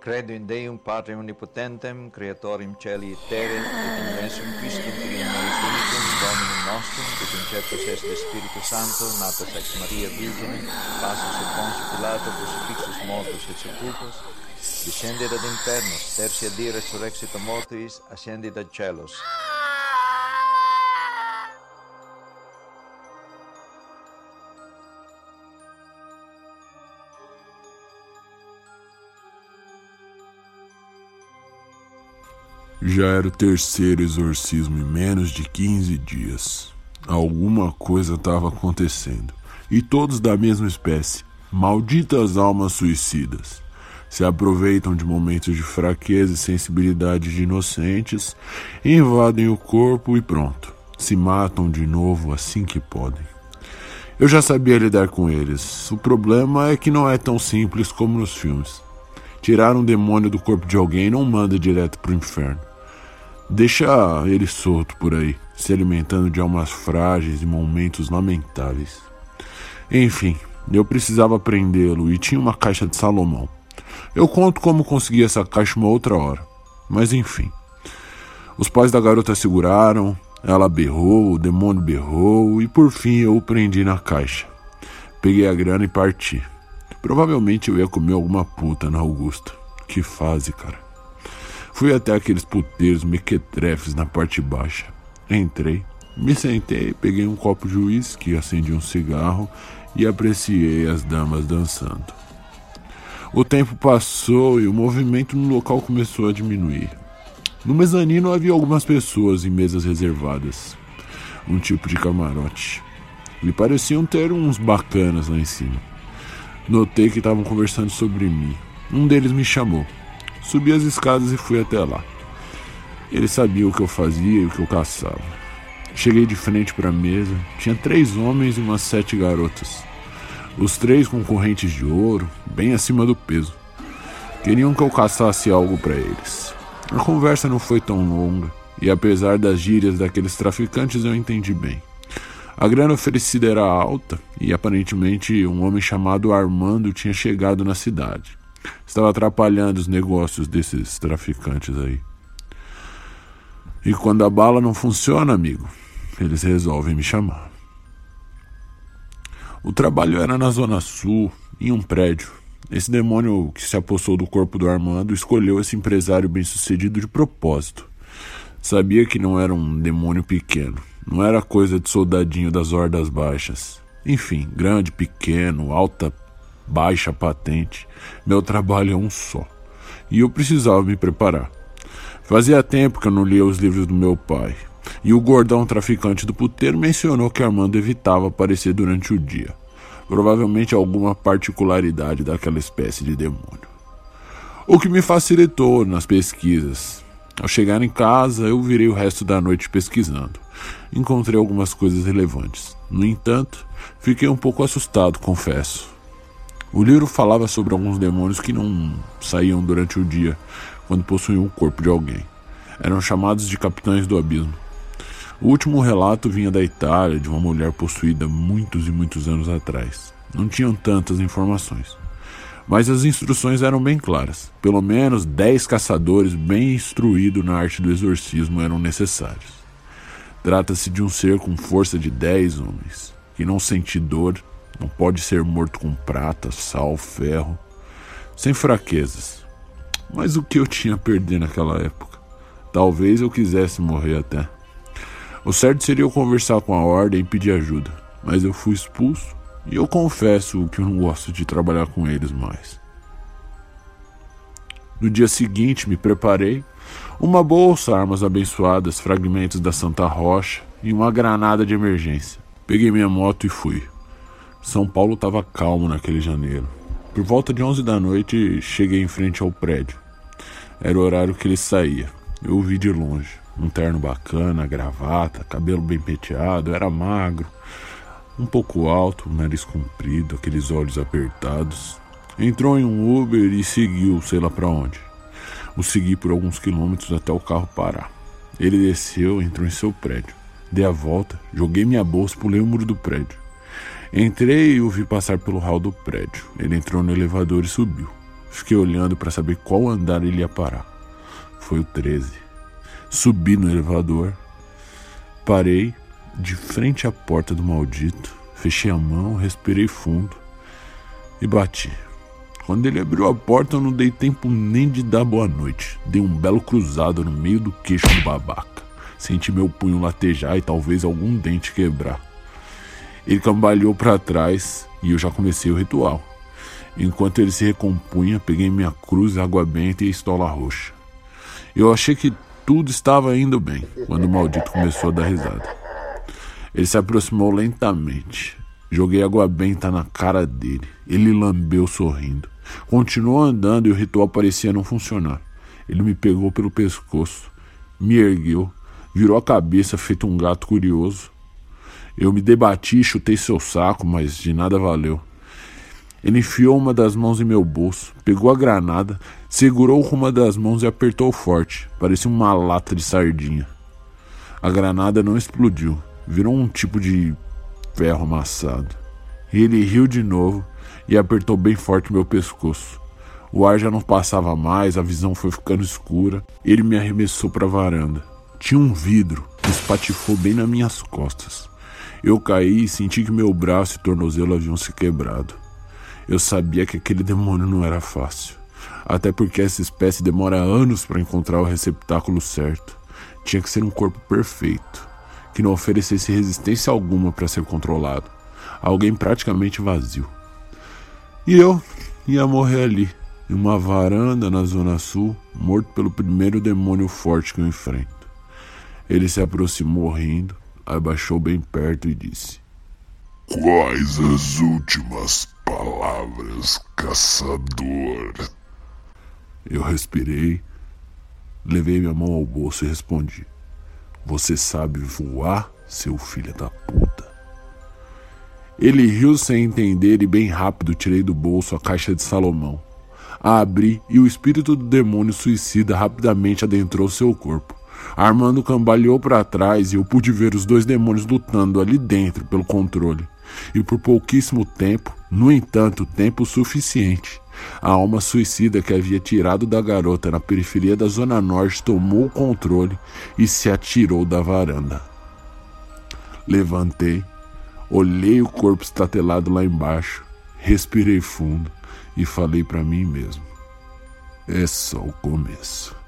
Credo in Deum Patrem omnipotentem, Creatorem Celi et Terre, et in Lensum Christum Filium Unicum, Dominum nostrum, et conceptus est de Spiritu Santo, natus ex Maria Virgine, passus et Pontius Pilato, crucifixus mortus et sepultus, descendit ad infernos, tertia die resurrexit a Mortis, ascendit ad celos. Já era o terceiro exorcismo em menos de 15 dias. Alguma coisa estava acontecendo. E todos da mesma espécie. Malditas almas suicidas. Se aproveitam de momentos de fraqueza e sensibilidade de inocentes, invadem o corpo e pronto. Se matam de novo assim que podem. Eu já sabia lidar com eles. O problema é que não é tão simples como nos filmes. Tirar um demônio do corpo de alguém não manda direto para o inferno. Deixa ele solto por aí, se alimentando de almas frágeis e momentos lamentáveis. Enfim, eu precisava prendê-lo e tinha uma caixa de Salomão. Eu conto como consegui essa caixa uma outra hora. Mas enfim. Os pais da garota seguraram, ela berrou, o demônio berrou e por fim eu o prendi na caixa. Peguei a grana e parti. Provavelmente eu ia comer alguma puta na Augusta. Que fase, cara. Fui até aqueles puteiros mequetrefes na parte baixa. Entrei, me sentei, peguei um copo de uísque, acendi um cigarro e apreciei as damas dançando. O tempo passou e o movimento no local começou a diminuir. No mezanino havia algumas pessoas em mesas reservadas, um tipo de camarote. E pareciam ter uns bacanas lá em cima. Notei que estavam conversando sobre mim. Um deles me chamou. Subi as escadas e fui até lá. Ele sabia o que eu fazia e o que eu caçava. Cheguei de frente para a mesa. Tinha três homens e umas sete garotas. Os três com correntes de ouro, bem acima do peso. Queriam que eu caçasse algo para eles. A conversa não foi tão longa, e apesar das gírias daqueles traficantes, eu entendi bem. A grana oferecida era alta, e aparentemente um homem chamado Armando tinha chegado na cidade. Estava atrapalhando os negócios desses traficantes aí. E quando a bala não funciona, amigo, eles resolvem me chamar. O trabalho era na Zona Sul, em um prédio. Esse demônio que se apossou do corpo do Armando escolheu esse empresário bem-sucedido de propósito. Sabia que não era um demônio pequeno, não era coisa de soldadinho das hordas baixas. Enfim, grande, pequeno, alta baixa patente. Meu trabalho é um só. E eu precisava me preparar. Fazia tempo que eu não lia os livros do meu pai. E o gordão traficante do puteiro mencionou que Armando evitava aparecer durante o dia. Provavelmente alguma particularidade daquela espécie de demônio. O que me facilitou nas pesquisas. Ao chegar em casa, eu virei o resto da noite pesquisando. Encontrei algumas coisas relevantes. No entanto, fiquei um pouco assustado, confesso. O livro falava sobre alguns demônios que não saíam durante o dia quando possuíam o corpo de alguém. Eram chamados de capitães do abismo. O último relato vinha da Itália, de uma mulher possuída muitos e muitos anos atrás. Não tinham tantas informações. Mas as instruções eram bem claras. Pelo menos dez caçadores bem instruídos na arte do exorcismo eram necessários. Trata-se de um ser com força de dez homens, que não sente dor não pode ser morto com prata, sal, ferro, sem fraquezas. Mas o que eu tinha a perder naquela época? Talvez eu quisesse morrer até. O certo seria eu conversar com a ordem e pedir ajuda, mas eu fui expulso e eu confesso que eu não gosto de trabalhar com eles mais. No dia seguinte, me preparei. Uma bolsa, armas abençoadas, fragmentos da Santa Rocha e uma granada de emergência. Peguei minha moto e fui. São Paulo estava calmo naquele janeiro. Por volta de 11 da noite, cheguei em frente ao prédio. Era o horário que ele saía. Eu o vi de longe. Um terno bacana, gravata, cabelo bem penteado, era magro, um pouco alto, nariz comprido, aqueles olhos apertados. Entrou em um Uber e seguiu, sei lá para onde. O segui por alguns quilômetros até o carro parar. Ele desceu, entrou em seu prédio. Dei a volta, joguei minha bolsa pulei o muro do prédio. Entrei e o vi passar pelo hall do prédio. Ele entrou no elevador e subiu. Fiquei olhando para saber qual andar ele ia parar. Foi o 13. Subi no elevador, parei de frente à porta do maldito, fechei a mão, respirei fundo e bati. Quando ele abriu a porta, eu não dei tempo nem de dar boa noite. Dei um belo cruzado no meio do queixo do babaca. Senti meu punho latejar e talvez algum dente quebrar. Ele cambaleou para trás e eu já comecei o ritual. Enquanto ele se recompunha, peguei minha cruz, água benta e estola roxa. Eu achei que tudo estava indo bem quando o maldito começou a dar risada. Ele se aproximou lentamente. Joguei água benta na cara dele. Ele lambeu sorrindo. Continuou andando e o ritual parecia não funcionar. Ele me pegou pelo pescoço, me ergueu, virou a cabeça feito um gato curioso. Eu me debati e chutei seu saco, mas de nada valeu. Ele enfiou uma das mãos em meu bolso, pegou a granada, segurou com uma das mãos e apertou forte. Parecia uma lata de sardinha. A granada não explodiu, virou um tipo de ferro amassado. Ele riu de novo e apertou bem forte meu pescoço. O ar já não passava mais, a visão foi ficando escura. Ele me arremessou para a varanda. Tinha um vidro que espatifou bem nas minhas costas. Eu caí e senti que meu braço e tornozelo haviam se quebrado. Eu sabia que aquele demônio não era fácil, até porque essa espécie demora anos para encontrar o receptáculo certo. Tinha que ser um corpo perfeito, que não oferecesse resistência alguma para ser controlado. Alguém praticamente vazio. E eu ia morrer ali, em uma varanda na Zona Sul, morto pelo primeiro demônio forte que eu enfrento. Ele se aproximou rindo, abaixou bem perto e disse: Quais as últimas palavras, caçador? Eu respirei, levei minha mão ao bolso e respondi: Você sabe voar, seu filho da puta? Ele riu sem entender e bem rápido tirei do bolso a caixa de Salomão. A abri e o espírito do demônio suicida rapidamente adentrou seu corpo. Armando cambaleou para trás e eu pude ver os dois demônios lutando ali dentro pelo controle e por pouquíssimo tempo, no entanto, tempo suficiente. A alma suicida que havia tirado da garota na periferia da Zona Norte tomou o controle e se atirou da varanda. Levantei, olhei o corpo estatelado lá embaixo, respirei fundo e falei para mim mesmo: é só o começo.